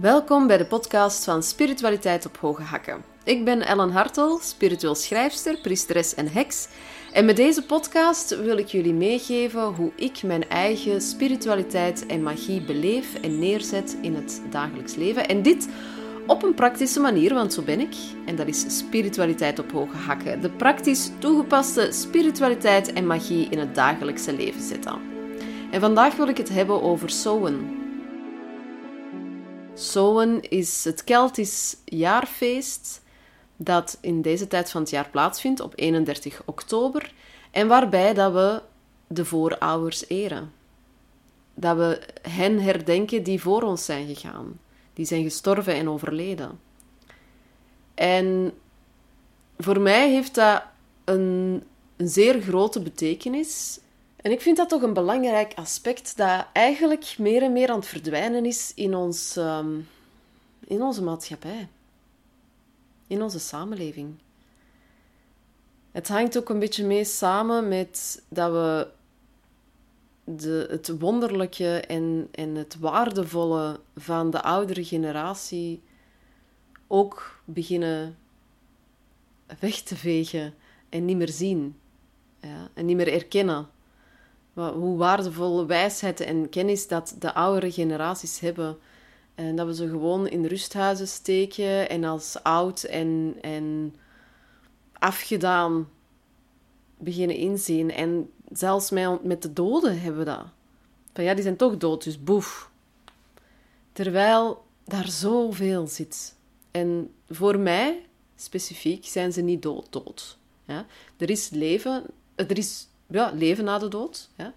Welkom bij de podcast van Spiritualiteit op Hoge Hakken. Ik ben Ellen Hartel, spiritueel schrijfster, priesteres en heks. En met deze podcast wil ik jullie meegeven hoe ik mijn eigen spiritualiteit en magie beleef en neerzet in het dagelijks leven. En dit op een praktische manier, want zo ben ik. En dat is spiritualiteit op hoge hakken. De praktisch toegepaste spiritualiteit en magie in het dagelijkse leven zetten. En vandaag wil ik het hebben over Sowen. Sowen is het Keltisch jaarfeest dat in deze tijd van het jaar plaatsvindt op 31 oktober en waarbij dat we de voorouders eren. Dat we hen herdenken die voor ons zijn gegaan, die zijn gestorven en overleden. En voor mij heeft dat een, een zeer grote betekenis. En ik vind dat toch een belangrijk aspect dat eigenlijk meer en meer aan het verdwijnen is in, ons, ehm, in onze maatschappij in onze samenleving. Het hangt ook een beetje mee samen met dat we de, het wonderlijke en, en het waardevolle van de oudere generatie ook beginnen weg te vegen en niet meer zien. Ja, en niet meer erkennen. Hoe waardevol wijsheid en kennis dat de oudere generaties hebben en dat we ze gewoon in rusthuizen steken en als oud en, en afgedaan beginnen inzien. En zelfs met de doden hebben we dat. Van ja, die zijn toch dood, dus boef. Terwijl daar zoveel zit. En voor mij specifiek zijn ze niet dood, dood. Ja? Er is leven, er is ja, leven na de dood. Ja?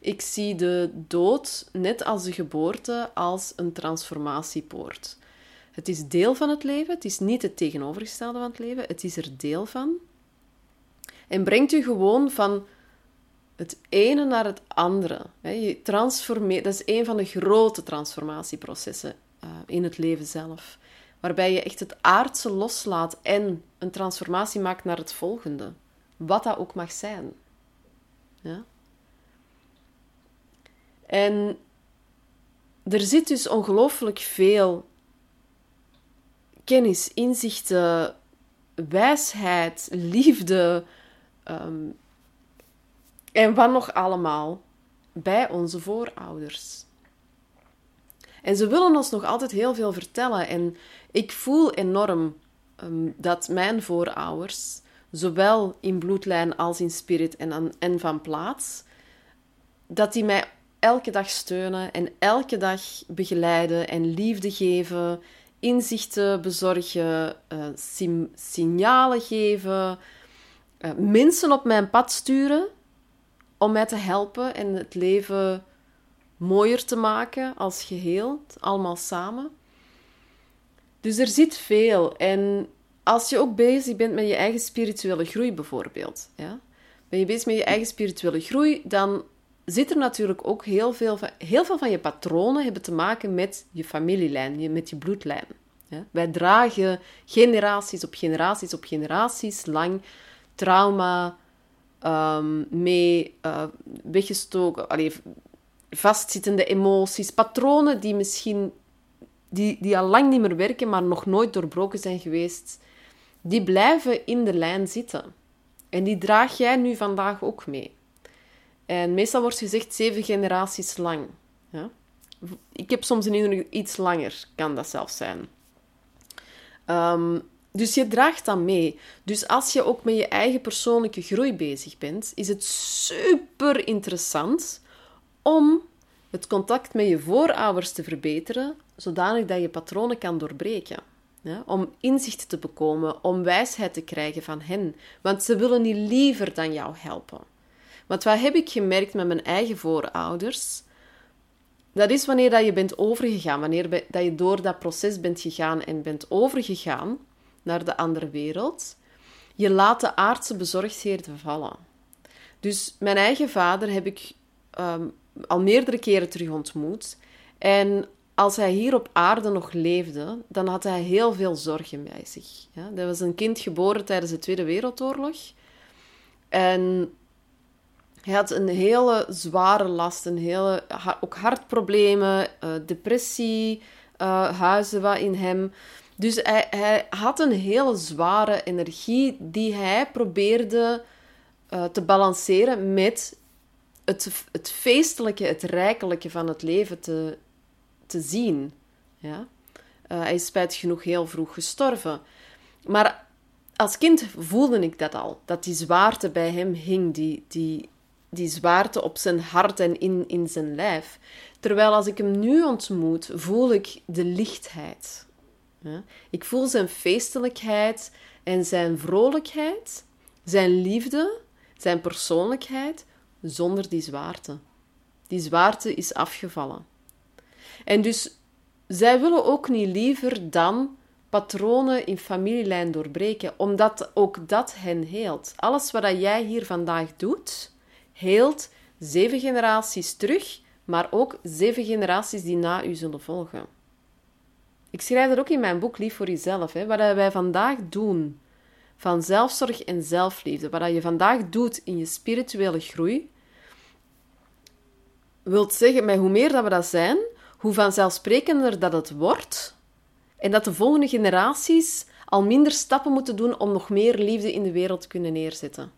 Ik zie de dood, net als de geboorte, als een transformatiepoort. Het is deel van het leven, het is niet het tegenovergestelde van het leven, het is er deel van. En brengt u gewoon van het ene naar het andere. Je transformeert, dat is een van de grote transformatieprocessen eh, in het leven zelf. Waarbij je echt het aardse loslaat en een transformatie maakt naar het volgende. Wat dat ook mag zijn. Ja? En er zit dus ongelooflijk veel kennis, inzichten, wijsheid, liefde ehm, en wat nog allemaal bij onze voorouders. En ze willen ons nog altijd heel veel vertellen. En ik voel enorm ehm, dat mijn voorouders, zowel in bloedlijn als in spirit en, en van plaats, dat die mij elke dag steunen en elke dag begeleiden en liefde geven, inzichten bezorgen, uh, signalen geven, uh, mensen op mijn pad sturen om mij te helpen en het leven mooier te maken als geheel, allemaal samen. Dus er zit veel. En als je ook bezig bent met je eigen spirituele groei, bijvoorbeeld, ja? ben je bezig met je eigen spirituele groei, dan zit er natuurlijk ook heel veel van, heel veel van je patronen hebben te maken met je familielijn, met je bloedlijn. Wij dragen generaties op generaties op generaties lang trauma um, mee, uh, weggestoken, allee, vastzittende emoties, patronen die misschien die, die al lang niet meer werken, maar nog nooit doorbroken zijn geweest, die blijven in de lijn zitten. En die draag jij nu vandaag ook mee. En meestal wordt gezegd zeven generaties lang. Ja? Ik heb soms een indruk, iets langer kan dat zelfs zijn. Ehm, dus je draagt dat mee. Dus als je ook met je eigen persoonlijke groei bezig bent, is het super interessant om het contact met je voorouders te verbeteren, zodanig dat je patronen kan doorbreken. Om inzicht te bekomen, om wijsheid te krijgen van hen. Want ze willen niet liever dan jou helpen. Want wat heb ik gemerkt met mijn eigen voorouders? Dat is wanneer dat je bent overgegaan, wanneer dat je door dat proces bent gegaan en bent overgegaan naar de andere wereld. Je laat de aardse bezorgdheden vallen. Dus mijn eigen vader heb ik ehm, al meerdere keren terug ontmoet. En als hij hier op aarde nog leefde, dan had hij heel veel zorgen bij zich. Ja, dat was een kind geboren tijdens de Tweede Wereldoorlog. En hij had een hele zware last, een hele, ook hartproblemen, uh, depressie, uh, huizen wat in hem. Dus hij, had een hele zware energie die hij probeerde uh, te balanceren met het, het feestelijke, het rijkelijke van het leven te, te zien. Ja? Uh, hij is spijtig genoeg heel vroeg gestorven. Maar als kind voelde ik dat al, dat die zwaarte bij hem hing, die, die, die zwaarte op zijn hart en in, in zijn lijf. Terwijl als ik hem nu ontmoet, voel ik de lichtheid. Ja? Ik voel zijn feestelijkheid en zijn vrolijkheid, zijn liefde, zijn persoonlijkheid, zonder die zwaarte. Die zwaarte is afgevallen. En dus zij willen ook niet liever dan patronen in familielijn doorbreken, omdat ook dat hen heelt. Alles wat jij hier vandaag doet, heelt zeven generaties terug, maar ook zeven generaties die na u zullen volgen. Ik schrijf dat ook in mijn boek Lief voor jezelf. Hè. Wat wij vandaag doen van zelfzorg en zelfliefde, wat je vandaag doet in je spirituele groei, wilt zeggen, met hoe meer dat we dat zijn, hoe vanzelfsprekender dat het wordt en dat de volgende generaties al minder stappen moeten doen om nog meer liefde in de wereld te kunnen neerzetten.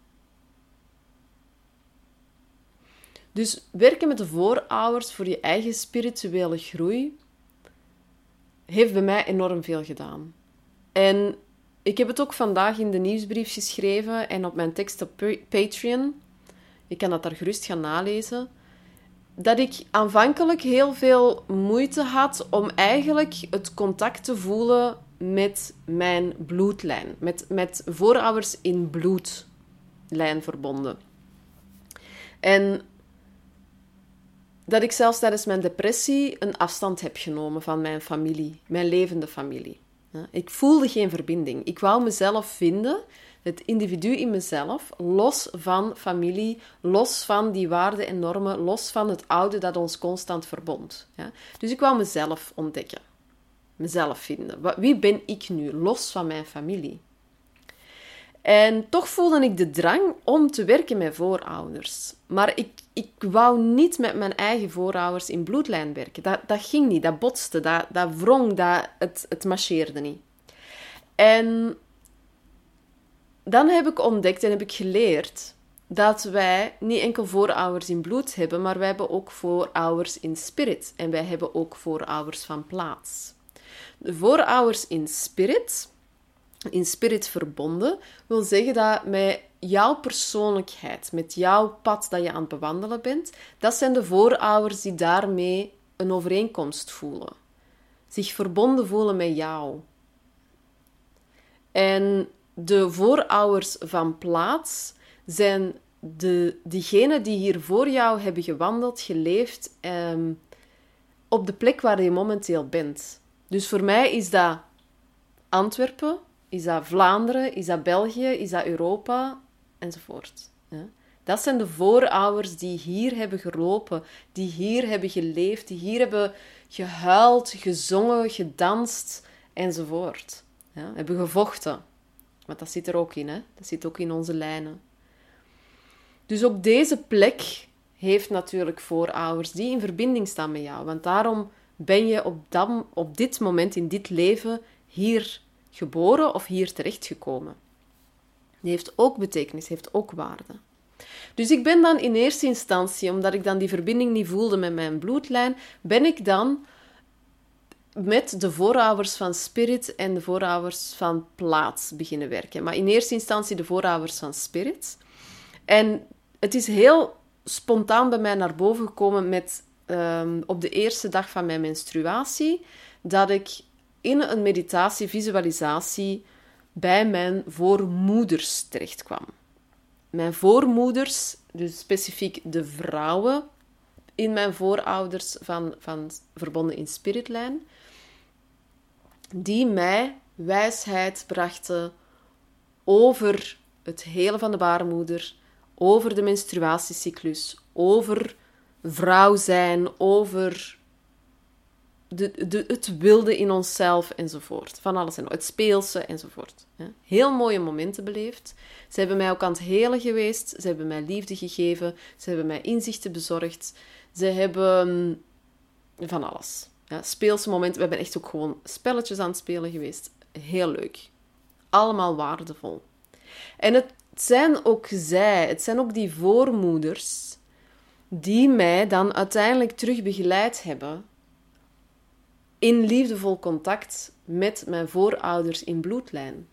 Dus werken met de voorouders voor je eigen spirituele groei heeft bij mij enorm veel gedaan. En ik heb het ook vandaag in de nieuwsbrief geschreven en op mijn tekst op Patreon. Je kan dat daar gerust gaan nalezen dat ik aanvankelijk heel veel moeite had om eigenlijk het contact te voelen met mijn bloedlijn. Met, met voorouders in bloedlijn verbonden. En dat ik zelfs tijdens mijn depressie een afstand heb genomen van mijn familie, mijn levende familie. Ik voelde geen verbinding. Ik wou mezelf vinden het individu in mezelf, los van familie, los van die waarden en normen, los van het oude dat ons constant verbond. Ja? Dus ik wou mezelf ontdekken, mezelf vinden. Wie ben ik nu, los van mijn familie? En toch voelde ik de drang om te werken met voorouders. Maar ik, ik wou niet met mijn eigen voorouders in bloedlijn werken. Dat, dat ging niet, dat botste, dat, dat wrong, dat, het, het marcheerde niet. En dan heb ik ontdekt en heb ik geleerd dat wij niet enkel voorouders in bloed hebben, maar wij hebben ook voorouders in spirit. En wij hebben ook voorouders van plaats. De voorouders in spirit, in spirit verbonden, wil zeggen dat met jouw persoonlijkheid, met jouw pad dat je aan het bewandelen bent, dat zijn de voorouders die daarmee een overeenkomst voelen. Zich verbonden voelen met jou. En de voorouders van plaats zijn de, diegenen die hier voor jou hebben gewandeld, geleefd, ehm, op de plek waar je momenteel bent. Dus voor mij is dat Antwerpen, is dat Vlaanderen, is dat België, is dat Europa, enzovoort. Dat zijn de voorouders die hier hebben gelopen, die hier hebben geleefd, die hier hebben gehuild, gezongen, gedanst, enzovoort. Ja, hebben gevochten. Want dat zit er ook in, hè? Dat zit ook in onze lijnen. Dus ook deze plek heeft natuurlijk voorouders die in verbinding staan met jou. Want daarom ben je op, op dit moment in dit leven hier geboren of hier terechtgekomen. Die heeft ook betekenis, heeft ook waarde. Dus ik ben dan in eerste instantie, omdat ik dan die verbinding niet voelde met mijn bloedlijn, ben ik dan met de voorouders van spirit en de voorouders van plaats beginnen werken. Maar in eerste instantie de voorouders van spirit. En het is heel spontaan bij mij naar boven gekomen met um, op de eerste dag van mijn menstruatie dat ik in een meditatie, visualisatie bij mijn voormoeders terechtkwam. Mijn voormoeders, dus specifiek de vrouwen in mijn voorouders van, van verbonden in spiritlijn, die mij wijsheid brachten over het hele van de baarmoeder, over de menstruatiecyclus, over vrouw zijn, over de, de, het wilde in onszelf enzovoort. Van alles en het speelse enzovoort. Heel mooie momenten beleefd. Ze hebben mij ook aan het helen geweest. Ze hebben mij liefde gegeven. Ze hebben mij inzichten bezorgd. Ze hebben van alles. Speelse momenten. We hebben echt ook gewoon spelletjes aan het spelen geweest. Heel leuk. Allemaal waardevol. En het zijn ook zij, het zijn ook die voormoeders die mij dan uiteindelijk terug begeleid hebben in liefdevol contact met mijn voorouders in bloedlijn.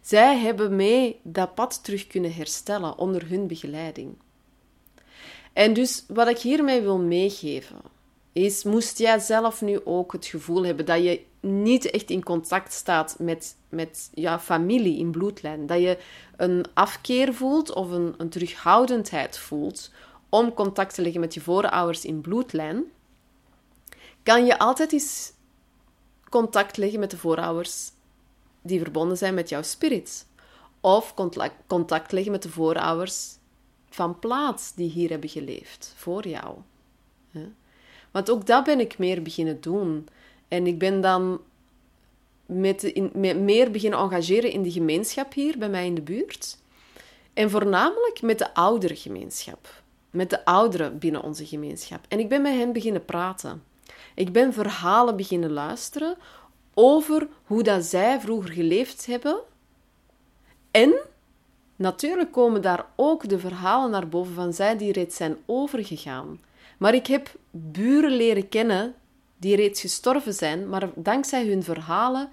Zij hebben mee dat pad terug kunnen herstellen onder hun begeleiding. En dus wat ik hiermee wil meegeven, is: moest jij zelf nu ook het gevoel hebben dat je niet echt in contact staat met, met jouw familie in bloedlijn, dat je een afkeer voelt of een, een terughoudendheid voelt om contact te leggen met je voorouders in bloedlijn, kan je altijd eens contact leggen met de voorouders die verbonden zijn met jouw spirit. Of contact leggen met de voorouders van plaats die hier hebben geleefd voor jou. Want ook dat ben ik meer beginnen doen. En ik ben dan met, meer beginnen engageren in de gemeenschap hier bij mij in de buurt. En voornamelijk met de oudere gemeenschap. Met de ouderen binnen onze gemeenschap. En ik ben met hen beginnen praten. Ik ben verhalen beginnen luisteren over hoe dat zij vroeger geleefd hebben. En natuurlijk komen daar ook de verhalen naar boven van zij die reeds zijn overgegaan. Maar ik heb buren leren kennen die reeds gestorven zijn, maar dankzij hun verhalen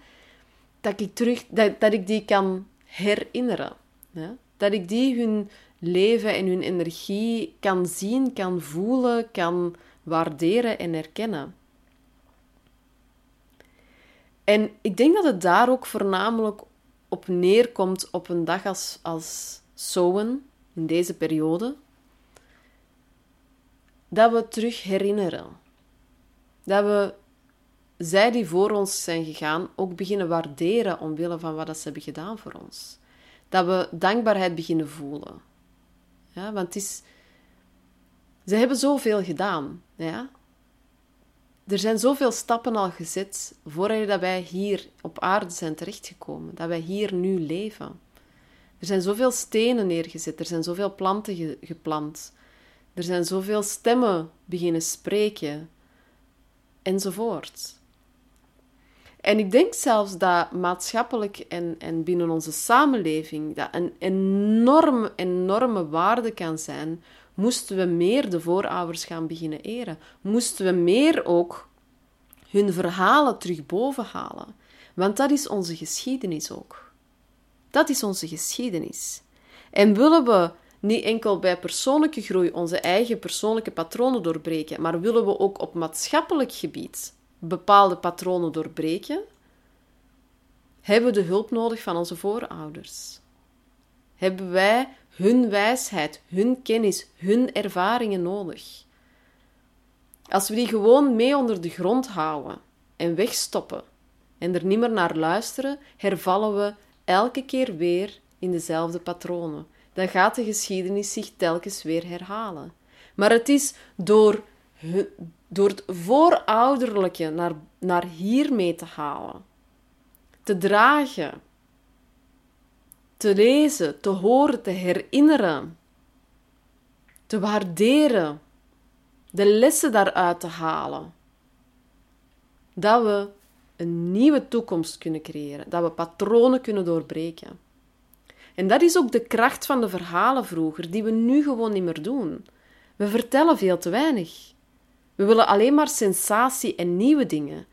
dat ik, terug, dat, dat ik die kan herinneren. Ja? Dat ik die hun leven en hun energie kan zien, kan voelen, kan waarderen en herkennen. En ik denk dat het daar ook voornamelijk op neerkomt op een dag als, als Sowen, in deze periode, dat we terug herinneren. Dat we zij die voor ons zijn gegaan ook beginnen waarderen omwille van wat ze hebben gedaan voor ons. Dat we dankbaarheid beginnen voelen. Ja, want is, ze hebben zoveel gedaan. Ja? Er zijn zoveel stappen al gezet voordat wij hier op aarde zijn terechtgekomen, dat wij hier nu leven. Er zijn zoveel stenen neergezet, er zijn zoveel planten geplant, er zijn zoveel stemmen beginnen spreken, enzovoort. En ik denk zelfs dat maatschappelijk en, en binnen onze samenleving dat een enorme, enorme waarde kan zijn moesten we meer de voorouders gaan beginnen eren. Moesten we meer ook hun verhalen terug boven halen. Want dat is onze geschiedenis ook. Dat is onze geschiedenis. En willen we niet enkel bij persoonlijke groei onze eigen persoonlijke patronen doorbreken, maar willen we ook op maatschappelijk gebied bepaalde patronen doorbreken, hebben we de hulp nodig van onze voorouders. Hebben wij hun wijsheid, hun kennis, hun ervaringen nodig. Als we die gewoon mee onder de grond houden en wegstoppen en er niet meer naar luisteren, hervallen we elke keer weer in dezelfde patronen. Dan gaat de geschiedenis zich telkens weer herhalen. Maar het is door, door het voorouderlijke naar, naar hier mee te halen, te dragen, te lezen, te horen, te herinneren, te waarderen, de lessen daaruit te halen. Dat we een nieuwe toekomst kunnen creëren, dat we patronen kunnen doorbreken. En dat is ook de kracht van de verhalen vroeger, die we nu gewoon niet meer doen. We vertellen veel te weinig. We willen alleen maar sensatie en nieuwe dingen.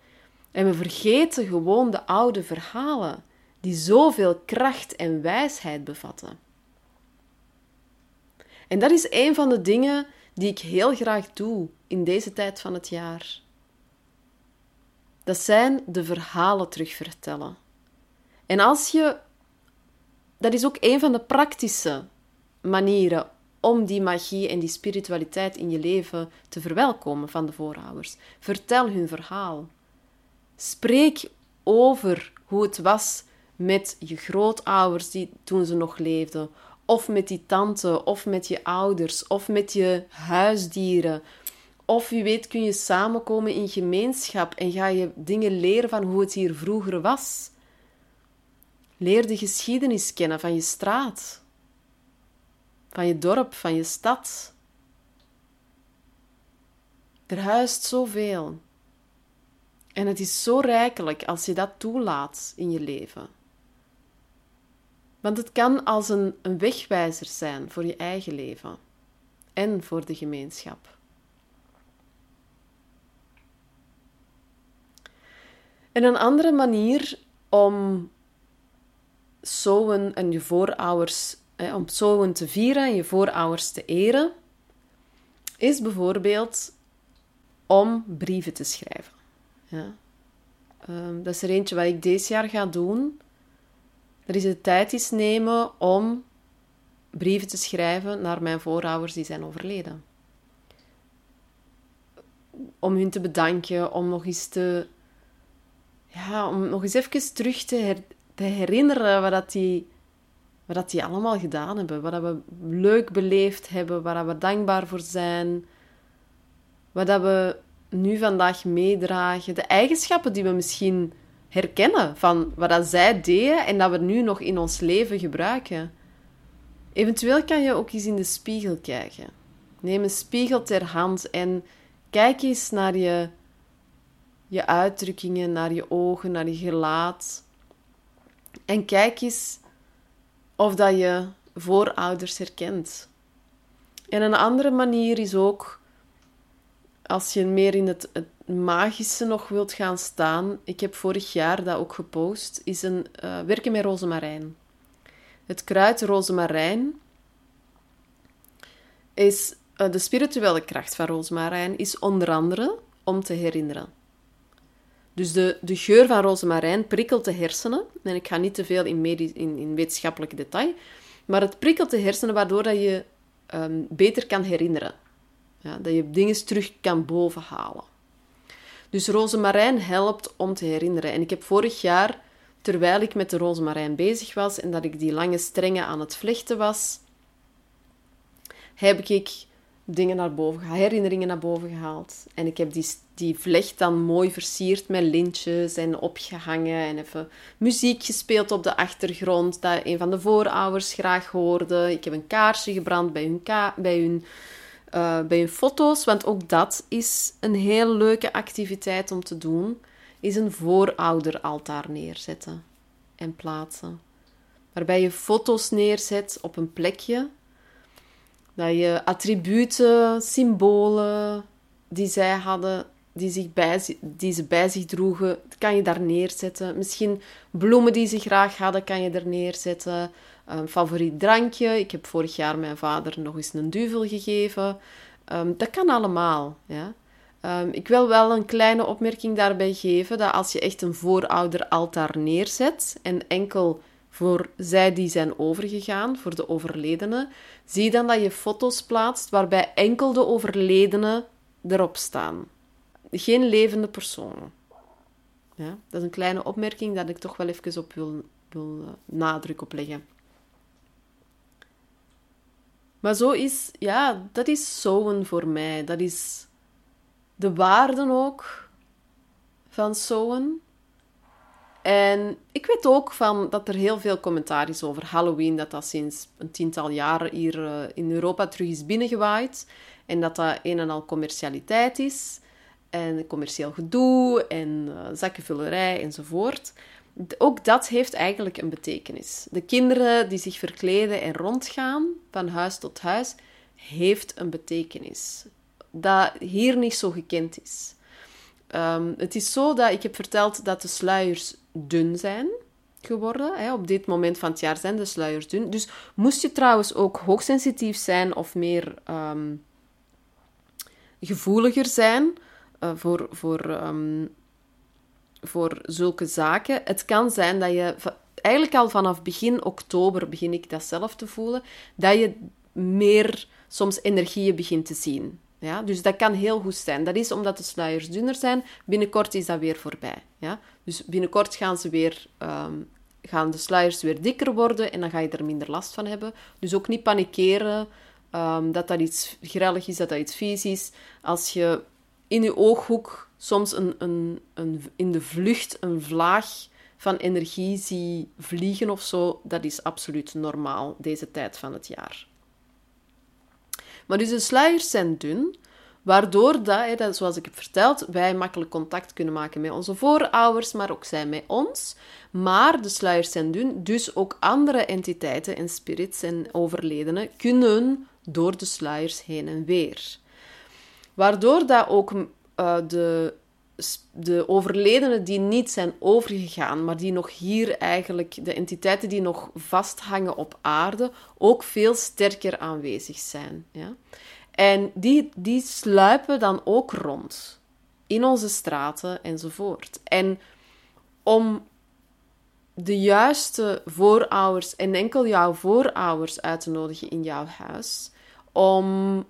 En we vergeten gewoon de oude verhalen die zoveel kracht en wijsheid bevatten. En dat is een van de dingen die ik heel graag doe in deze tijd van het jaar. Dat zijn de verhalen terugvertellen. En als je. Dat is ook een van de praktische manieren om die magie en die spiritualiteit in je leven te verwelkomen van de voorouders. Vertel hun verhaal. Spreek over hoe het was met je grootouders die toen ze nog leefden, of met die tante, of met je ouders, of met je huisdieren. Of wie weet kun je samenkomen in gemeenschap en ga je dingen leren van hoe het hier vroeger was. Leer de geschiedenis kennen van je straat, van je dorp, van je stad. Er huist zoveel. En het is zo rijkelijk als je dat toelaat in je leven. Want het kan als een, een wegwijzer zijn voor je eigen leven en voor de gemeenschap. En een andere manier om zoon en je voorouders, om zoon te vieren en je voorouders te eren, is bijvoorbeeld om brieven te schrijven. Ja. Um, dat is er eentje wat ik deze jaar ga doen. Er is de tijd eens nemen om brieven te schrijven naar mijn voorouders die zijn overleden. Om hun te bedanken, om nog eens te... Ja, om nog eens even terug te, te herinneren wat, dat die, wat dat die allemaal gedaan hebben. Wat dat we leuk beleefd hebben, waar we dankbaar voor zijn. Wat dat we nu vandaag meedragen. De eigenschappen die we misschien herkennen van wat dat zij deden en dat we nu nog in ons leven gebruiken. Eventueel kan je ook eens in de spiegel kijken. Neem een spiegel ter hand en kijk eens naar je, je uitdrukkingen, naar je ogen, naar je gelaat. En kijk eens of dat je voorouders herkent. En een andere manier is ook, als je meer in het, het magische nog wilt gaan staan, ik heb vorig jaar dat ook gepost, is een uh, werken met rozemarijn. Het kruid rozemarijn is uh, de spirituele kracht van rozemarijn is onder andere om te herinneren. Dus de, de geur van rozemarijn prikkelt de hersenen. En ik ga niet te veel in, in, in wetenschappelijk detail. Maar het prikkelt de hersenen waardoor dat je um, beter kan herinneren. Ja, dat je dingen terug kan bovenhalen. Dus rozemarijn helpt om te herinneren. En ik heb vorig jaar, terwijl ik met de rozemarijn bezig was en dat ik die lange strengen aan het vlechten was, heb ik dingen naar boven, herinneringen naar boven gehaald. En ik heb die, die vlecht dan mooi versierd met lintjes en opgehangen en even muziek gespeeld op de achtergrond, dat een van de voorouders graag hoorde. Ik heb een kaarsje gebrand bij hun, ka bij hun uh, bij hun foto's, want ook dat is een heel leuke activiteit om te doen, is een voorouderaltaar neerzetten en plaatsen. Waarbij je foto's neerzet op een plekje, dat je attributen, symbolen die zij hadden, die, zich bij, die ze bij zich droegen, kan je daar neerzetten. Misschien bloemen die ze graag hadden, kan je er neerzetten. Een favoriet drankje. Ik heb vorig jaar mijn vader nog eens een duvel gegeven. Ehm, dat kan allemaal. Ja. Ehm, ik wil wel een kleine opmerking daarbij geven dat als je echt een voorouderaltaar neerzet en enkel voor zij die zijn overgegaan, voor de overledenen, zie dan dat je foto's plaatst waarbij enkel de overledenen erop staan. Geen levende personen. Ja, dat is een kleine opmerking dat ik toch wel even op wil, wil uh, nadruk op leggen. Maar zo is, ja, dat is zoen voor mij. Dat is de waarden ook van zoen. En ik weet ook van dat er heel veel commentaar is over Halloween, dat dat sinds een tiental jaren hier uh, in Europa terug is binnengewaaid. En dat dat een en al commercialiteit is. En commercieel gedoe en uh, zakkenvullerij enzovoort ook dat heeft eigenlijk een betekenis. De kinderen die zich verkleden en rondgaan van huis tot huis, heeft een betekenis. Dat hier niet zo gekend is. Ehm, het is zo dat ik heb verteld dat de sluiers dun zijn geworden. Hè. Op dit moment van het jaar zijn de sluiers dun. Dus moest je trouwens ook hoogsensitief zijn of meer um, gevoeliger zijn uh, voor, voor um, voor zulke zaken. Het kan zijn dat je, eigenlijk al vanaf begin oktober begin ik dat zelf te voelen, dat je meer soms energieën begint te zien. Ja, dus dat kan heel goed zijn. Dat is omdat de sluiers dunner zijn. Binnenkort is dat weer voorbij. Ja? Dus binnenkort gaan, ze weer, um, gaan de sluiers weer dikker worden en dan ga je er minder last van hebben. Dus ook niet panikeren um, dat dat iets grellig is, dat dat iets vies is. Als je in je ooghoek soms een, een, een, in de vlucht een vlaag van energie zie vliegen of zo, dat is absoluut normaal deze tijd van het jaar. Maar dus de sluiers zijn dun, Waardoor dat, zoals ik heb verteld, wij makkelijk contact kunnen maken met onze voorouders, maar ook zij met ons. Maar de sluiers zijn dun, dus ook andere entiteiten en spirits en overledenen kunnen door de sluiers heen en weer. Waardoor dat ook uh, de, de overledenen die niet zijn overgegaan, maar die nog hier eigenlijk, de entiteiten die nog vasthangen op aarde, ook veel sterker aanwezig zijn. Ja? En die, die sluipen dan ook rond in onze straten enzovoort. En om de juiste voorouders en enkel jouw voorouders uit te nodigen in jouw huis, om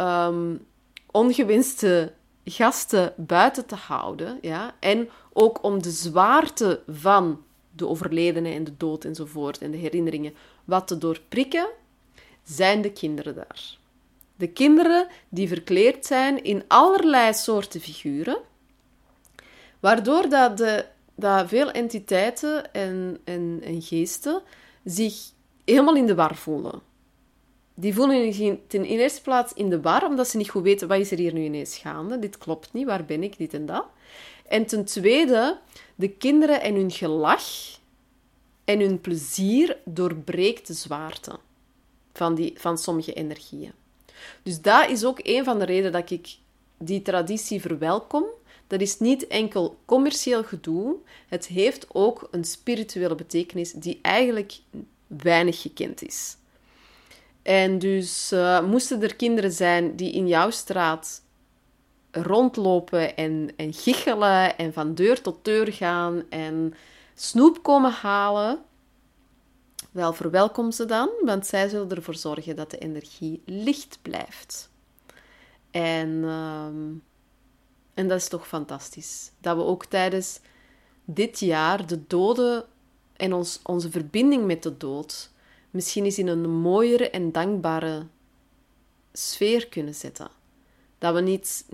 um, ongewenste gasten buiten te houden, ja, en ook om de zwaarte van de overledene en de dood enzovoort en de herinneringen wat te doorprikken, zijn de kinderen daar. De kinderen die verkleed zijn in allerlei soorten figuren, waardoor dat, de, dat veel entiteiten en, en, en geesten zich helemaal in de war voelen. Die voelen zich ten eerste plaats in de war, omdat ze niet goed weten wat is er hier nu ineens gaande. Dit klopt niet, waar ben ik, dit en dat. En ten tweede, de kinderen en hun gelach en hun plezier doorbreekt de zwaarte van, die, van sommige energieën. Dus dat is ook een van de redenen dat ik die traditie verwelkom. Dat is niet enkel commercieel gedoe, het heeft ook een spirituele betekenis die eigenlijk weinig gekend is. En dus uh, moesten er kinderen zijn die in jouw straat rondlopen en, en giechelen en van deur tot deur gaan en snoep komen halen, wel, verwelkom ze dan, want zij zullen ervoor zorgen dat de energie licht blijft. En, ehm, en dat is toch fantastisch. Dat we ook tijdens dit jaar de doden en ons, onze verbinding met de dood misschien eens in een mooiere en dankbare sfeer kunnen zetten. Dat we niet,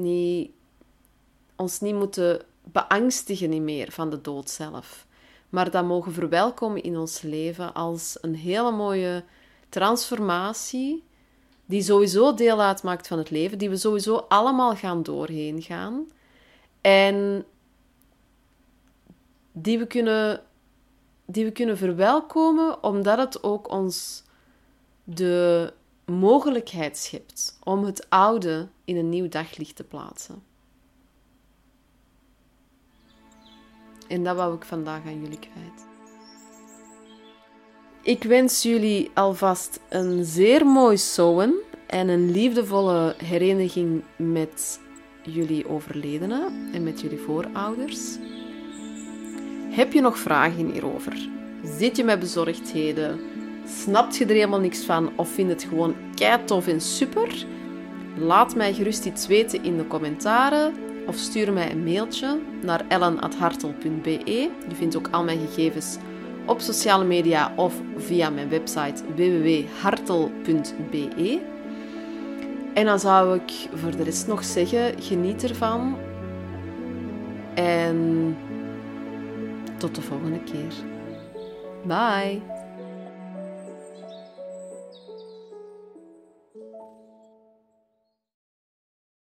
ons niet moeten beangstigen niet meer van de dood zelf maar dat mogen verwelkomen in ons leven als een hele mooie transformatie, die sowieso deel uitmaakt van het leven, die we sowieso allemaal gaan doorheen gaan. En die we kunnen, die we kunnen verwelkomen, omdat het ook ons de mogelijkheid schept om het oude in een nieuw daglicht te plaatsen. En dat wou ik vandaag aan jullie kwijt. Ik wens jullie alvast een zeer mooi zoen en een liefdevolle hereniging met jullie overledenen en met jullie voorouders. Heb je nog vragen hierover? Zit je met bezorgdheden? Snapt je er helemaal niks van of vind het gewoon kei tof en super? Laat mij gerust iets weten in de commentaren of stuur mij een mailtje naar ellen.hartel.be. Je vindt ook al mijn gegevens op sociale media of via mijn website www.hartel.be. En dan zou ik voor de rest nog zeggen: geniet ervan. En tot de volgende keer. Bye.